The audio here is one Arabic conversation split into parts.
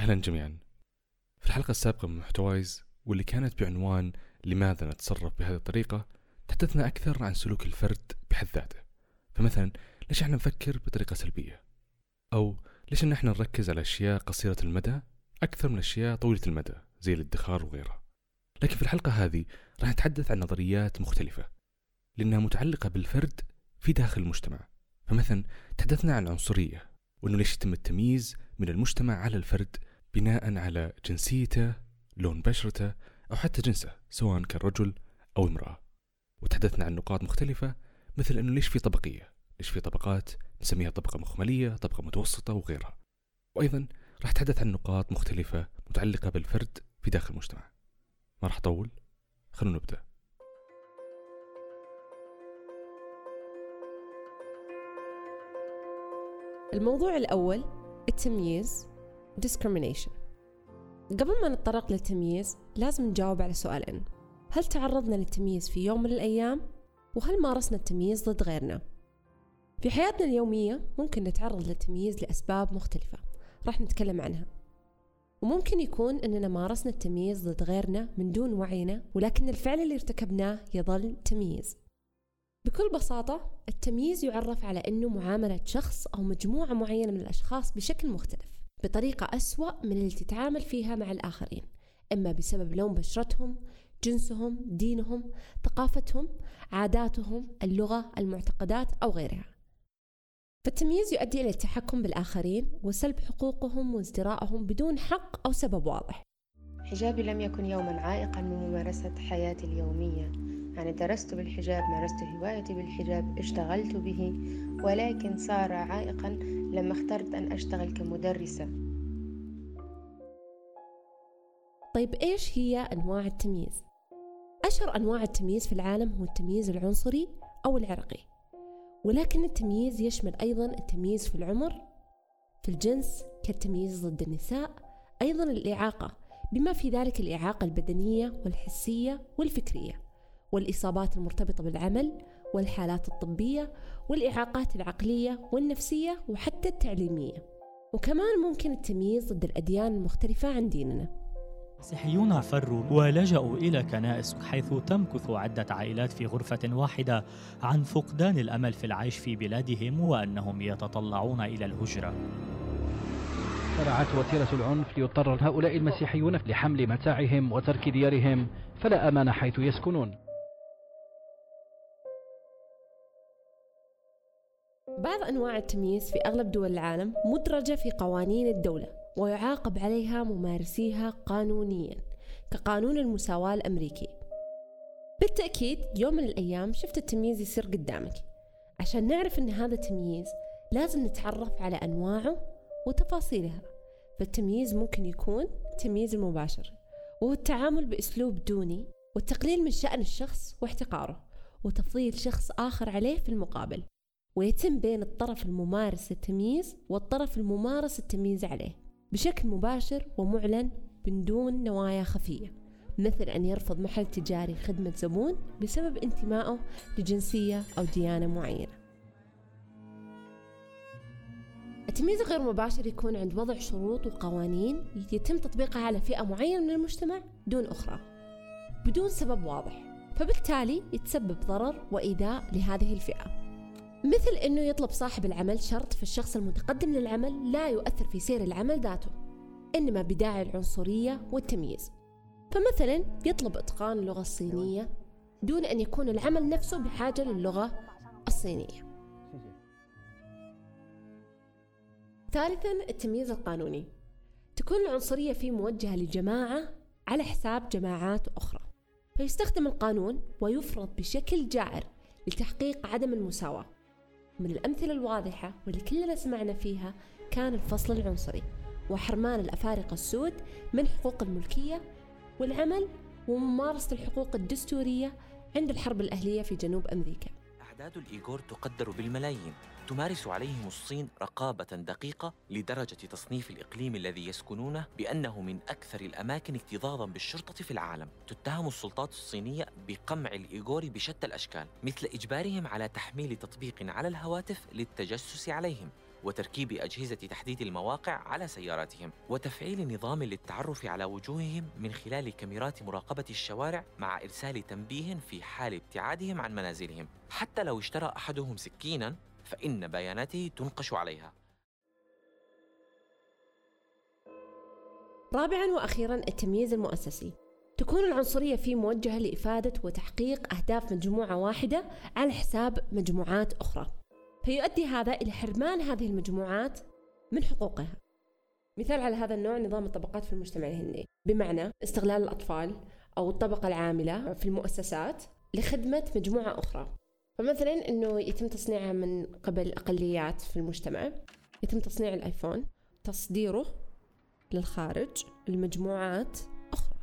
أهلا جميعا. في الحلقة السابقة من محتوايز واللي كانت بعنوان لماذا نتصرف بهذه الطريقة تحدثنا أكثر عن سلوك الفرد بحد ذاته. فمثلا ليش إحنا نفكر بطريقة سلبية؟ أو ليش إن إحنا نركز على أشياء قصيرة المدى أكثر من أشياء طويلة المدى زي الادخار وغيرها. لكن في الحلقة هذه راح نتحدث عن نظريات مختلفة لأنها متعلقة بالفرد في داخل المجتمع. فمثلا تحدثنا عن العنصرية وأنه ليش يتم التمييز من المجتمع على الفرد بناء على جنسيته لون بشرته أو حتى جنسه سواء كان رجل أو امرأة. وتحدثنا عن نقاط مختلفة مثل أنه ليش في طبقية؟ ليش في طبقات نسميها طبقة مخملية طبقة متوسطة وغيرها؟ وأيضا راح أتحدث عن نقاط مختلفة متعلقة بالفرد في داخل المجتمع. ما راح أطول؟ خلونا نبدأ. الموضوع الأول التمييز discrimination. قبل ما نتطرق للتمييز لازم نجاوب على سؤالين هل تعرضنا للتمييز في يوم من الأيام؟ وهل مارسنا التمييز ضد غيرنا؟ في حياتنا اليومية ممكن نتعرض للتمييز لأسباب مختلفة. راح نتكلم عنها. وممكن يكون أننا مارسنا التمييز ضد غيرنا من دون وعينا ولكن الفعل اللي ارتكبناه يظل تمييز. بكل بساطة التمييز يعرف على أنه معاملة شخص أو مجموعة معينة من الأشخاص بشكل مختلف. بطريقة أسوأ من اللي تتعامل فيها مع الآخرين. إما بسبب لون بشرتهم جنسهم دينهم ثقافتهم عاداتهم اللغة المعتقدات أو غيرها. فالتمييز يؤدي إلى التحكم بالآخرين وسلب حقوقهم وازدراءهم بدون حق أو سبب واضح. حجابي لم يكن يوما عائقا من ممارسة حياتي اليومية. يعني درست بالحجاب مارست هوايتي بالحجاب اشتغلت به ولكن صار عائقا لما اخترت أن أشتغل كمدرسة. طيب إيش هي أنواع التمييز؟ أشهر أنواع التمييز في العالم هو التمييز العنصري أو العرقي. ولكن التمييز يشمل أيضا التمييز في العمر في الجنس كالتمييز ضد النساء أيضا الإعاقة. بما في ذلك الإعاقة البدنية والحسية والفكرية والإصابات المرتبطة بالعمل والحالات الطبية والإعاقات العقلية والنفسية وحتى التعليمية. وكمان ممكن التمييز ضد الأديان المختلفة عن ديننا. المسيحيون فروا ولجأوا إلى كنائس حيث تمكث عدة عائلات في غرفة واحدة عن فقدان الأمل في العيش في بلادهم وأنهم يتطلعون إلى الهجرة. فرعت وتيرة العنف ليضطر هؤلاء المسيحيون لحمل متاعهم وترك ديارهم فلا أمان حيث يسكنون. بعض أنواع التمييز في أغلب دول العالم مدرجة في قوانين الدولة ويعاقب عليها ممارسيها قانونيا كقانون المساواة الأمريكي. بالتأكيد يوم من الأيام شفت التمييز يصير قدامك. عشان نعرف أن هذا تمييز لازم نتعرف على أنواعه وتفاصيلها. فالتمييز ممكن يكون التمييز المباشر وهو التعامل بأسلوب دوني والتقليل من شأن الشخص واحتقاره وتفضيل شخص آخر عليه في المقابل ويتم بين الطرف الممارس التمييز والطرف الممارس التمييز عليه بشكل مباشر ومعلن من دون نوايا خفية مثل أن يرفض محل تجاري خدمة زبون بسبب انتمائه لجنسية أو ديانة معينة. التمييز غير مباشر يكون عند وضع شروط وقوانين يتم تطبيقها على فئة معينة من المجتمع دون أخرى بدون سبب واضح فبالتالي يتسبب ضرر وإيذاء لهذه الفئة. مثل أنه يطلب صاحب العمل شرط في الشخص المتقدم للعمل لا يؤثر في سير العمل ذاته إنما بداعي العنصرية والتمييز. فمثلا يطلب إتقان اللغة الصينية دون أن يكون العمل نفسه بحاجة للغة الصينية. ثالثا التمييز القانوني. تكون العنصرية فيه موجهة لجماعة على حساب جماعات أخرى. فيستخدم القانون ويفرض بشكل جائر لتحقيق عدم المساواة. من الأمثلة الواضحة واللي كلنا سمعنا فيها كان الفصل العنصري وحرمان الأفارقة السود من حقوق الملكية والعمل وممارسة الحقوق الدستورية عند الحرب الأهلية في جنوب أمريكا. أعداد الإيغور تقدر بالملايين. تمارس عليهم الصين رقابة دقيقة لدرجة تصنيف الإقليم الذي يسكنونه بأنه من أكثر الأماكن اكتظاظا بالشرطة في العالم. تتهم السلطات الصينية بقمع الإيغور بشتى الأشكال مثل إجبارهم على تحميل تطبيق على الهواتف للتجسس عليهم وتركيب أجهزة تحديد المواقع على سياراتهم وتفعيل نظام للتعرف على وجوههم من خلال كاميرات مراقبة الشوارع مع إرسال تنبيه في حال ابتعادهم عن منازلهم. حتى لو اشترى أحدهم سكينا فإن بياناته تنقش عليها. رابعا وأخيرا التمييز المؤسسي. تكون العنصرية فيه موجهة لإفادة وتحقيق أهداف مجموعة واحدة على حساب مجموعات أخرى. فيؤدي هذا إلى حرمان هذه المجموعات من حقوقها. مثال على هذا النوع نظام الطبقات في المجتمع الهندي. بمعنى استغلال الأطفال أو الطبقة العاملة في المؤسسات لخدمة مجموعة أخرى. فمثلا أنه يتم تصنيعها من قبل أقليات في المجتمع. يتم تصنيع الآيفون تصديره للخارج لمجموعات أخرى.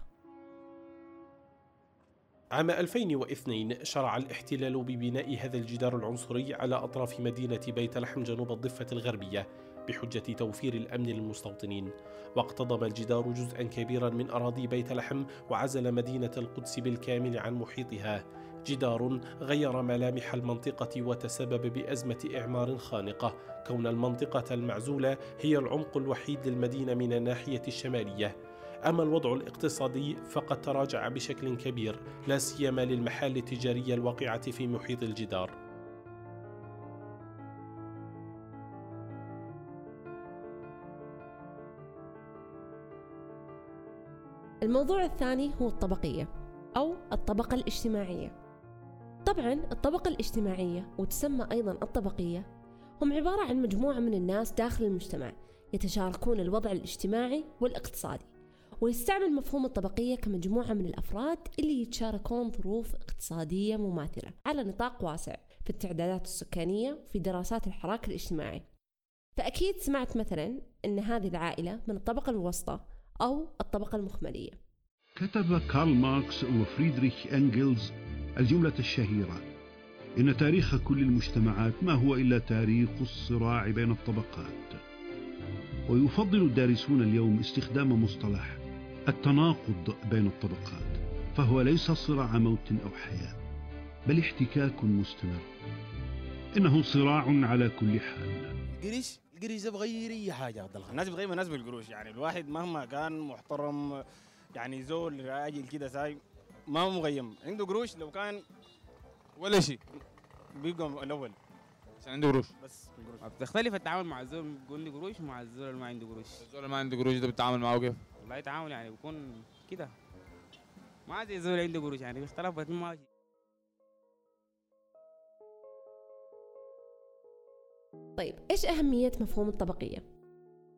عام 2002 شرع الاحتلال ببناء هذا الجدار العنصري على أطراف مدينة بيت لحم جنوب الضفة الغربية بحجة توفير الأمن للمستوطنين. واقتضم الجدار جزءا كبيرا من أراضي بيت لحم وعزل مدينة القدس بالكامل عن محيطها. جدار غير ملامح المنطقة وتسبب بأزمة إعمار خانقة. كون المنطقة المعزولة هي العمق الوحيد للمدينة من الناحية الشمالية. أما الوضع الاقتصادي فقد تراجع بشكل كبير لا سيما للمحال التجارية الواقعة في محيط الجدار. الموضوع الثاني هو الطبقية أو الطبقة الاجتماعية. طبعا الطبقة الاجتماعية وتسمى أيضا الطبقية هم عبارة عن مجموعة من الناس داخل المجتمع يتشاركون الوضع الاجتماعي والاقتصادي ويستعمل مفهوم الطبقية كمجموعة من الأفراد اللي يتشاركون ظروف اقتصادية مماثلة على نطاق واسع في التعدادات السكانية في دراسات الحراك الاجتماعي. فأكيد سمعت مثلا أن هذه العائلة من الطبقة الوسطى أو الطبقة المخملية. كتب كارل ماركس وفريدريش أنجلز الجملة الشهيرة. إن تاريخ كل المجتمعات ما هو إلا تاريخ الصراع بين الطبقات. ويفضل الدارسون اليوم استخدام مصطلح التناقض بين الطبقات فهو ليس صراع موت أو حياة بل احتكاك مستمر. إنه صراع على كل حال. القريش القريش ده بغير أي حاجة عبد الله. الناس بتغير الناس بالقروش يعني. الواحد مهما كان محترم يعني زول راجل كده ساي ما هو مغيم. عنده قروش لو كان ولا شيء. بيبقى الأول. عشان عنده قروش. بس بتختلف التعامل مع الزول. بيقول لي قروش ومع الزول اللي ما عنده قروش. الزول اللي ما عنده قروش ده بتتعامل معاه كيف؟ والله تعامل يعني بيكون كده. ما زي الزول اللي عنده قروش يعني بيختلف بس ماشي طيب إيش أهمية مفهوم الطبقية؟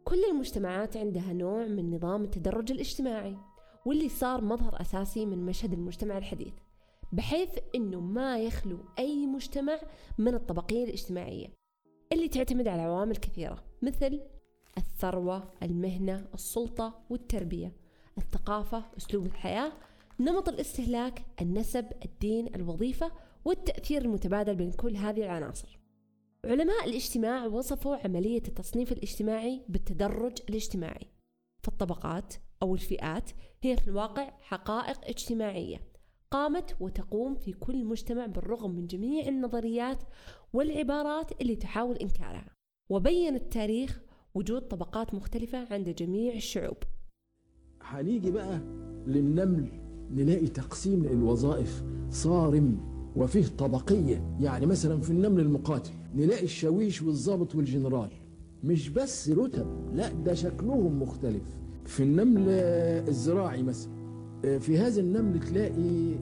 كل المجتمعات عندها نوع من نظام التدرج الاجتماعي. واللي صار مظهر أساسي من مشهد المجتمع الحديث بحيث أنه ما يخلو أي مجتمع من الطبقية الاجتماعية اللي تعتمد على عوامل كثيرة مثل الثروة، المهنة، السلطة والتربية الثقافة، أسلوب الحياة، نمط الاستهلاك، النسب، الدين، الوظيفة والتأثير المتبادل بين كل هذه العناصر. علماء الاجتماع وصفوا عملية التصنيف الاجتماعي بالتدرج الاجتماعي فالطبقات أو الفئات هي في الواقع حقائق اجتماعية قامت وتقوم في كل مجتمع بالرغم من جميع النظريات والعبارات اللي تحاول إنكارها. وبين التاريخ وجود طبقات مختلفة عند جميع الشعوب. هنيجي بقى للنمل نلاقي تقسيم الوظائف صارم وفيه طبقية يعني مثلا في النمل المقاتل نلاقي الشاويش والضابط والجنرال مش بس رتب لا ده شكلهم مختلف. في النمل الزراعي مثلا في هذا النمل تلاقي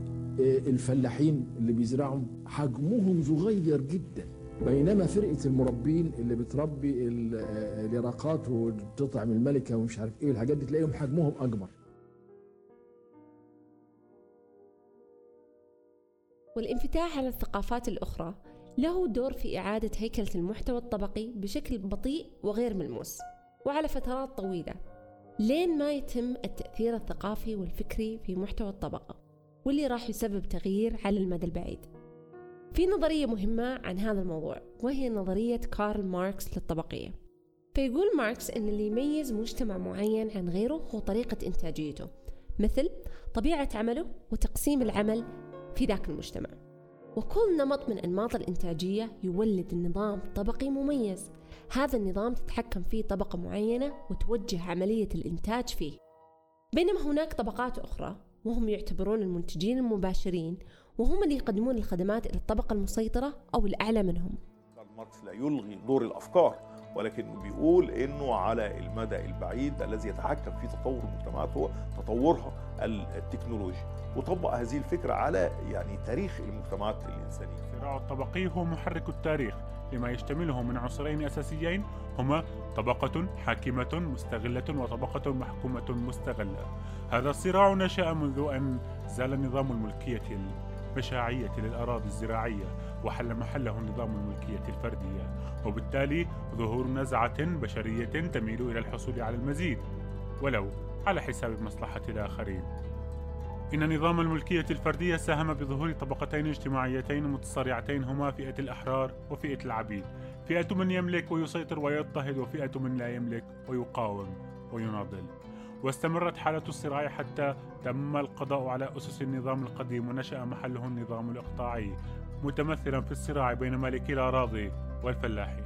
الفلاحين اللي بيزرعوا حجمهم صغير جدا. بينما فرقة المربين اللي بتربي اليرقات وتطعم الملكة ومش عارف إيه والحاجات دي تلاقيهم حجمهم أكبر. والانفتاح على الثقافات الأخرى له دور في إعادة هيكلة المحتوى الطبقي بشكل بطيء وغير ملموس وعلى فترات طويلة. لين ما يتم التأثير الثقافي والفكري في محتوى الطبقة واللي راح يسبب تغيير على المدى البعيد. في نظرية مهمة عن هذا الموضوع وهي نظرية كارل ماركس للطبقية. فيقول ماركس أن اللي يميز مجتمع معين عن غيره هو طريقة إنتاجيته مثل طبيعة عمله وتقسيم العمل في ذاك المجتمع. وكل نمط من أنماط الإنتاجية يولد نظام طبقي مميز. هذا النظام تتحكم فيه طبقة معينة وتوجه عملية الإنتاج فيه. بينما هناك طبقات أخرى وهم يعتبرون المنتجين المباشرين وهم اللي يقدمون الخدمات إلى الطبقة المسيطرة أو الأعلى منهم. ماركس لا يلغي دور الأفكار. ولكن بيقول إنه على المدى البعيد الذي يتحكم في تطور المجتمعات هو تطورها التكنولوجي وطبق هذه الفكرة على يعني تاريخ المجتمعات الإنسانية. الصراع الطبقي هو محرك التاريخ لما يشتمله من عنصرين أساسيين هما طبقة حاكمة مستغلة وطبقة محكومة مستغلة. هذا الصراع نشأ منذ أن زال نظام الملكية البشاعية للأراضي الزراعية وحل محله نظام الملكية الفردية. وبالتالي ظهور نزعة بشرية تميل إلى الحصول على المزيد ولو على حساب مصلحة الآخرين. إن نظام الملكية الفردية ساهم بظهور طبقتين اجتماعيتين متصارعتين هما فئة الأحرار وفئة العبيد. فئة من يملك ويسيطر ويضطهد وفئة من لا يملك ويقاوم ويناضل. واستمرت حالة الصراع حتى تم القضاء على أسس النظام القديم ونشأ محله النظام الإقطاعي. متمثلا في الصراع بين مالكي الأراضي والفلاحين.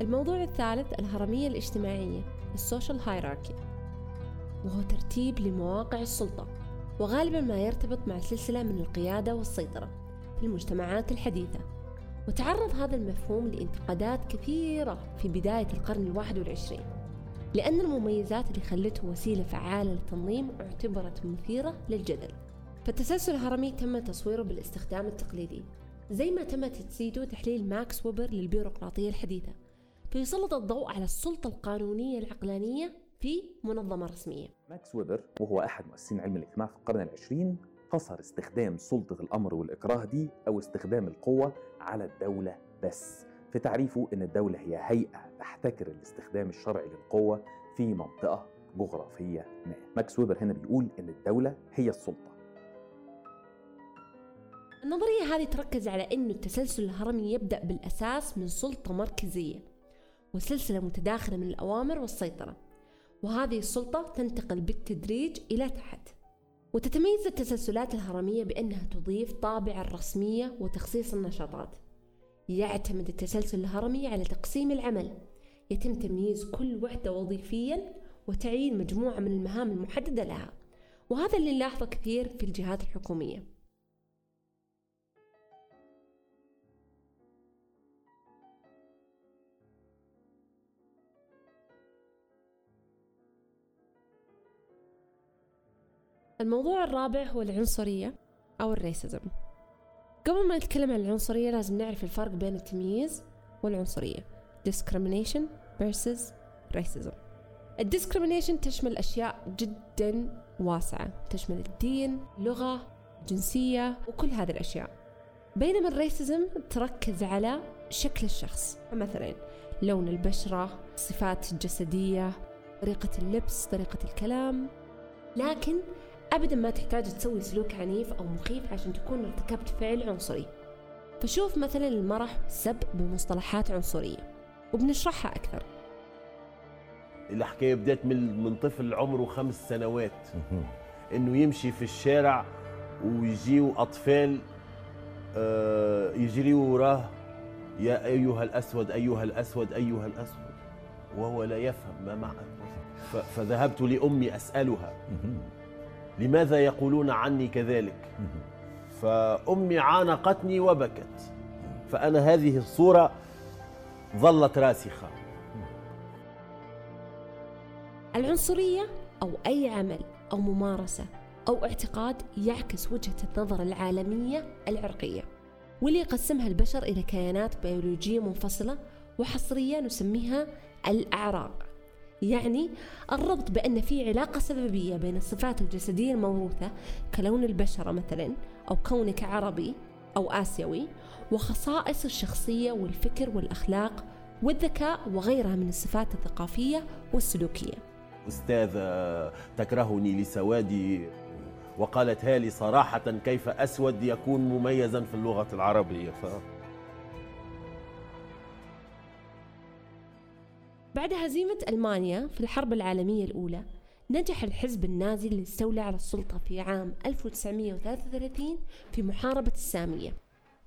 الموضوع الثالث الهرمية الاجتماعية السوشيال هايراركي وهو ترتيب لمواقع السلطة وغالبا ما يرتبط مع سلسلة من القيادة والسيطرة في المجتمعات الحديثة. وتعرض هذا المفهوم لانتقادات كثيرة في بداية القرن الواحد والعشرين. لأن المميزات اللي خلته وسيلة فعالة للتنظيم اعتبرت مثيرة للجدل. فالتسلسل الهرمي تم تصويره بالاستخدام التقليدي زي ما تم تجسيده تحليل ماكس ويبر للبيروقراطية الحديثة فيسلط الضوء على السلطة القانونية العقلانية في منظمة رسمية. ماكس ويبر وهو أحد مؤسسين علم الاجتماع في القرن العشرين قصر استخدام سلطة الأمر والإكراه دي أو استخدام القوة على الدولة بس. في تعريفه أن الدولة هي هيئة تحتكر الاستخدام الشرعي للقوة في منطقة جغرافية ما. ماكس ويبر هنا بيقول أن الدولة هي السلطة. النظرية هذه تركز على أن التسلسل الهرمي يبدأ بالأساس من سلطة مركزية وسلسلة متداخلة من الأوامر والسيطرة وهذه السلطة تنتقل بالتدريج إلى تحت. وتتميز التسلسلات الهرمية بأنها تضيف طابع الرسمية وتخصيص النشاطات. يعتمد التسلسل الهرمي على تقسيم العمل. يتم تمييز كل وحدة وظيفيا وتعيين مجموعة من المهام المحددة لها وهذا اللي نلاحظه كثير في الجهات الحكومية. الموضوع الرابع هو العنصرية أو الريسيزم. قبل ما نتكلم عن العنصرية لازم نعرف الفرق بين التمييز والعنصرية. Discrimination versus racism. ال discrimination تشمل أشياء جدا واسعة. تشمل الدين لغة جنسية وكل هذه الأشياء. بينما ال racism تركز على شكل الشخص. مثلا لون البشرة الصفات الجسدية طريقة اللبس طريقة الكلام. لكن أبدا ما تحتاج تسوي سلوك عنيف أو مخيف عشان تكون ارتكبت فعل عنصري. فشوف مثلا المزح والسب بمصطلحات عنصرية وبنشرحها أكثر. الحكاية بدأت من من طفل عمره خمس سنوات. إنه يمشي في الشارع ويجيوا أطفال آه، يجريوا وراه يا أيها الأسود أيها الأسود أيها الأسود. وهو لا يفهم ما معنى. فذهبت لأمي أسألها. لماذا يقولون عني كذلك؟ فأمي عانقتني وبكت. فأنا هذه الصورة ظلت راسخة العنصرية أو أي عمل أو ممارسة أو اعتقاد يعكس وجهة النظر العالمية العرقية واللي يقسمها البشر إلى كيانات بيولوجية منفصلة وحصرية نسميها الأعراق. يعني الربط بأن في علاقة سببية بين الصفات الجسدية الموروثة كلون البشرة مثلا أو كونك عربي أو آسيوي وخصائص الشخصية والفكر والأخلاق والذكاء وغيرها من الصفات الثقافية والسلوكية. أستاذة تكرهني لسوادي وقالت هالي صراحة كيف أسود يكون مميزا في اللغة العربية. ف... بعد هزيمة ألمانيا في الحرب العالمية الأولى نجح الحزب النازي اللي استولى على السلطة في عام 1933 في محاربة السامية.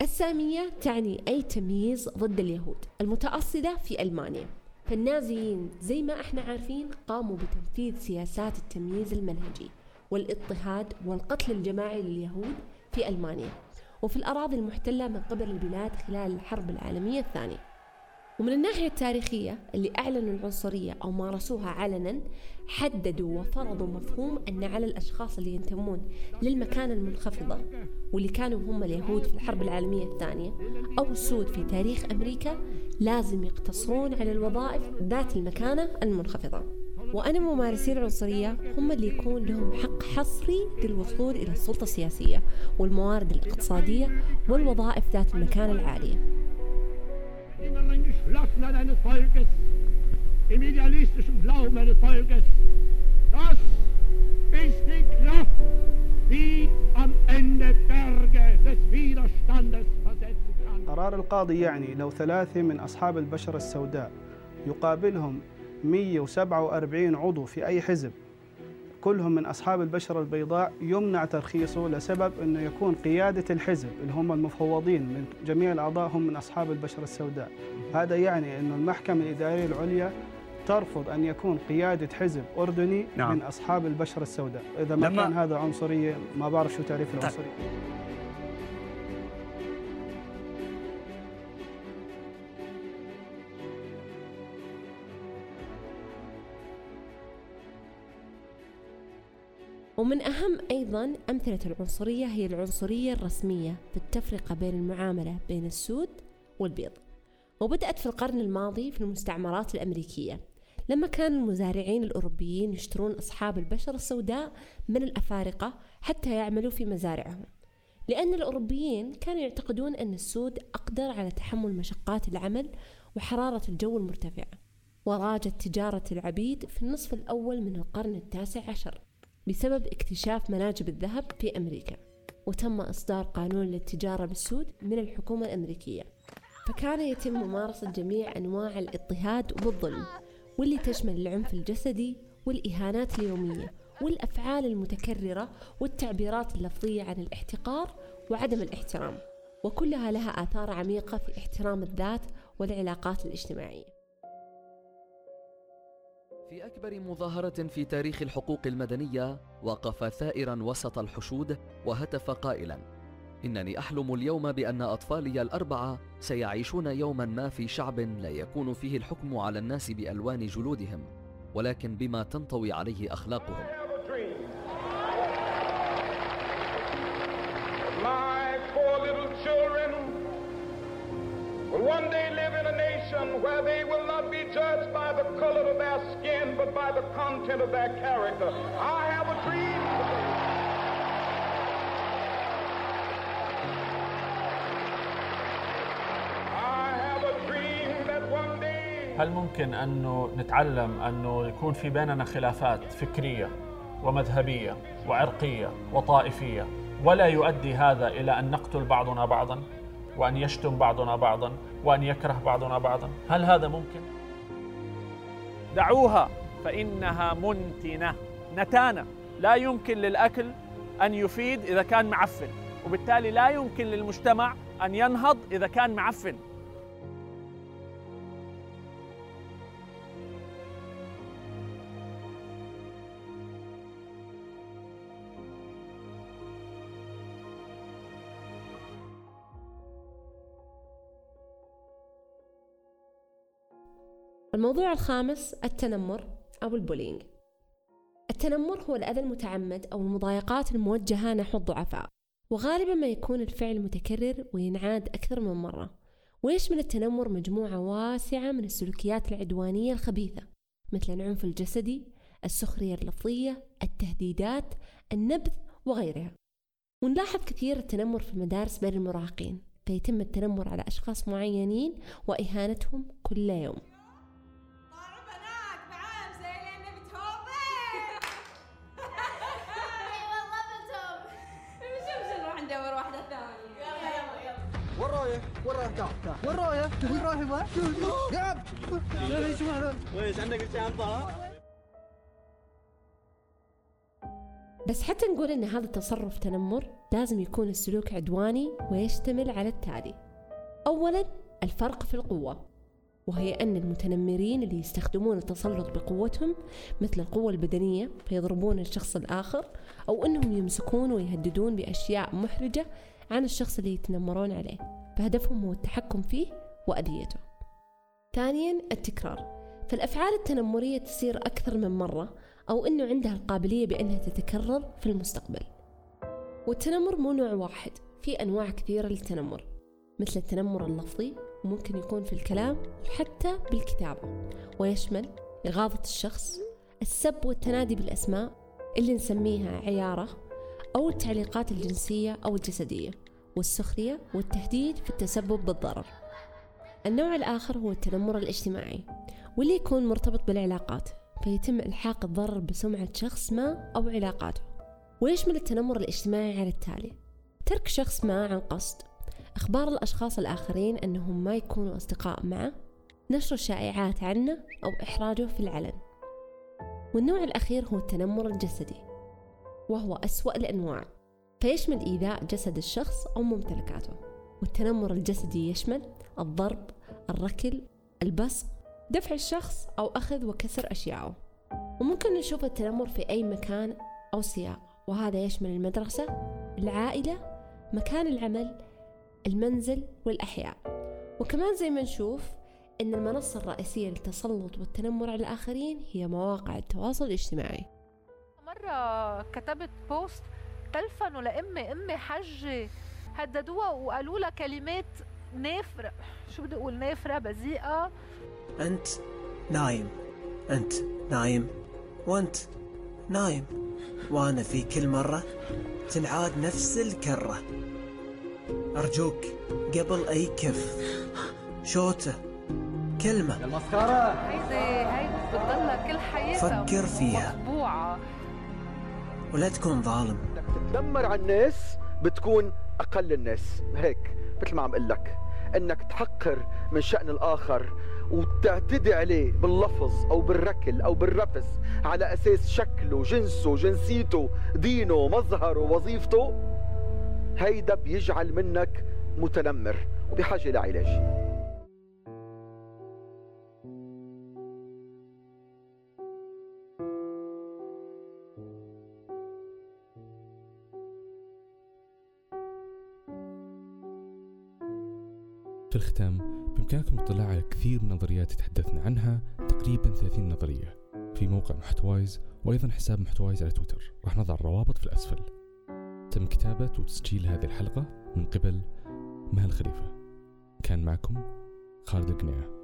السامية تعني أي تمييز ضد اليهود المتأصلة في ألمانيا. فالنازيين زي ما إحنا عارفين قاموا بتنفيذ سياسات التمييز المنهجي والاضطهاد والقتل الجماعي لليهود في ألمانيا وفي الأراضي المحتلة من قبل البلاد خلال الحرب العالمية الثانية. ومن الناحية التاريخية اللي أعلنوا العنصرية أو مارسوها علنا حددوا وفرضوا مفهوم أن على الأشخاص اللي ينتمون للمكانة المنخفضة واللي كانوا هم اليهود في الحرب العالمية الثانية أو السود في تاريخ أمريكا لازم يقتصرون على الوظائف ذات المكانة المنخفضة. وأن ممارسي العنصرية هم اللي يكون لهم حق حصري للوصول إلى السلطة السياسية والموارد الاقتصادية والوظائف ذات المكانة العالية. Inneren Geschlossenheit eines Volkes, im idealistischen Glauben eines Volkes. Das ist die Kraft, die am Ende Berge des Widerstandes versetzen kann. قرار القاضي يعني لو ثلاثة من أصحاب البشرة السوداء يقابلهم 147 عضو في أي حزب كلهم من أصحاب البشرة البيضاء يمنع ترخيصه لسبب أنه يكون قيادة الحزب اللي هم المفوضين من جميع الأعضاء هم من أصحاب البشرة السوداء. هذا يعني أن المحكمة الإدارية العليا ترفض أن يكون قيادة حزب أردني نعم. من أصحاب البشرة السوداء. إذا ما كان هذا عنصرية ما بعرف شو تعريف العنصرية. ومن أهم أيضا أمثلة العنصرية هي العنصرية الرسمية في التفرقة بين المعاملة بين السود والبيض. وبدأت في القرن الماضي في المستعمرات الأمريكية لما كان المزارعين الأوروبيين يشترون أصحاب البشرة السوداء من الأفارقة حتى يعملوا في مزارعهم. لأن الأوروبيين كانوا يعتقدون أن السود أقدر على تحمل مشقات العمل وحرارة الجو المرتفعة وراجت تجارة العبيد في النصف الأول من القرن التاسع عشر. بسبب اكتشاف مناجم الذهب في أمريكا وتم إصدار قانون للتجارة بالسود من الحكومة الأمريكية. فكان يتم ممارسة جميع أنواع الاضطهاد والظلم واللي تشمل العنف الجسدي والإهانات اليومية والأفعال المتكررة والتعبيرات اللفظية عن الاحتقار وعدم الاحترام. وكلها لها آثار عميقة في احترام الذات والعلاقات الاجتماعية. في أكبر مظاهرة في تاريخ الحقوق المدنية وقف ثائرا وسط الحشود وهتف قائلا. إنني أحلم اليوم بأن أطفالي الأربعة سيعيشون يوما ما في شعب لا يكون فيه الحكم على الناس بألوان جلودهم ولكن بما تنطوي عليه أخلاقهم. My four little children will one day live nation where they will not be judged by the color of their skin, but by the content of their character. I have a dream. I have a dream that one day هل ممكن أنه نتعلم أنه يكون في بيننا خلافات فكرية ومذهبية وعرقية وطائفية ولا يؤدي هذا إلى أن نقتل بعضنا بعضا وأن يشتم بعضنا بعضا وأن يكره بعضنا بعضا. هل هذا ممكن؟ دعوها فإنها منتنة. نتانة لا يمكن للأكل أن يفيد إذا كان معفن وبالتالي لا يمكن للمجتمع أن ينهض إذا كان معفن. الموضوع الخامس التنمر أو البولينج. التنمر هو الأذى المتعمد أو المضايقات الموجهة نحو الضعفاء وغالبا ما يكون الفعل متكرر وينعاد أكثر من مرة. ويشمل التنمر مجموعة واسعة من السلوكيات العدوانية الخبيثة؟ مثل العنف الجسدي السخرية اللفظية التهديدات النبذ وغيرها. ونلاحظ كثير التنمر في المدارس بين المراهقين فيتم التنمر على أشخاص معينين وإهانتهم كل يوم. رايح؟ وين رايح وين رايح؟ وين رايح؟ قاعد إيش معنى؟ ويش عندك الشنطة؟ بس حتى نقول إن هذا التصرف تنمر لازم يكون السلوك عدواني ويشتمل على التالي أولا الفرق في القوة وهي أن المتنمرين اللي يستخدمون التسلط بقوتهم مثل القوة البدنية فيضربون الشخص الآخر أو أنهم يمسكون ويهددون بأشياء محرجة عن الشخص اللي يتنمرون عليه فهدفهم هو التحكم فيه وأذيته. ثانيا التكرار. فالأفعال التنمرية تصير أكثر من مرة أو أنه عندها القابلية بأنها تتكرر في المستقبل. والتنمر مو نوع واحد في أنواع كثيرة للتنمر. مثل التنمر اللفظي ممكن يكون في الكلام وحتى بالكتابة. ويشمل إغاظة الشخص السب والتنادي بالأسماء اللي نسميها عيارة أو التعليقات الجنسية أو الجسدية. والسخرية والتهديد في التسبب بالضرر. النوع الآخر هو التنمر الاجتماعي واللي يكون مرتبط بالعلاقات فيتم إلحاق الضرر بسمعة شخص ما أو علاقاته. ويشمل التنمر الاجتماعي على التالي؟ ترك شخص ما عن قصد. إخبار الأشخاص الآخرين أنهم ما يكونوا أصدقاء معه نشر شائعات عنه أو إحراجه في العلن. والنوع الأخير هو التنمر الجسدي وهو أسوأ الأنواع. فيشمل إيذاء جسد الشخص أو ممتلكاته والتنمر الجسدي يشمل الضرب الركل البصق دفع الشخص أو أخذ وكسر أشياءه. وممكن نشوف التنمر في أي مكان أو سياق وهذا يشمل المدرسة العائلة مكان العمل المنزل والأحياء. وكمان زي ما نشوف أن المنصة الرئيسية للتسلط والتنمر على الآخرين هي مواقع التواصل الاجتماعي. مرة كتبت بوست تلفنوا لأمي أمي حجة هددوها وقالوا لها كلمات نافرة. شو بدي أقول؟ نافرة بذيئة. أنت نايم. أنت نايم. وأنت نايم. وأنا في كل مرة تنعاد نفس الكرة. أرجوك قبل أي كف. شوتة. كلمة. المسخرة هيدي هيدي بتضلها كل حياتها. فكر فيها. مطبوعة. ولا تكون ظالم. تتنمر على الناس بتكون أقل الناس. هيك مثل ما عم أقول لك إنك تحقر من شأن الآخر وتعتدي عليه باللفظ أو بالركل أو بالرفس على أساس شكله جنسه جنسيته دينه مظهره وظيفته. هيدا بيجعل منك متنمر وبحاجة لعلاج الختام بإمكانكم الاطلاع على كثير من النظريات تحدثنا عنها تقريبا 30 نظرية. في موقع محتوايز وأيضا حساب محتوايز على تويتر. راح نضع الروابط في الأسفل. تم كتابة وتسجيل هذه الحلقة من قبل مها الخليفة كان معكم خالد القنيعه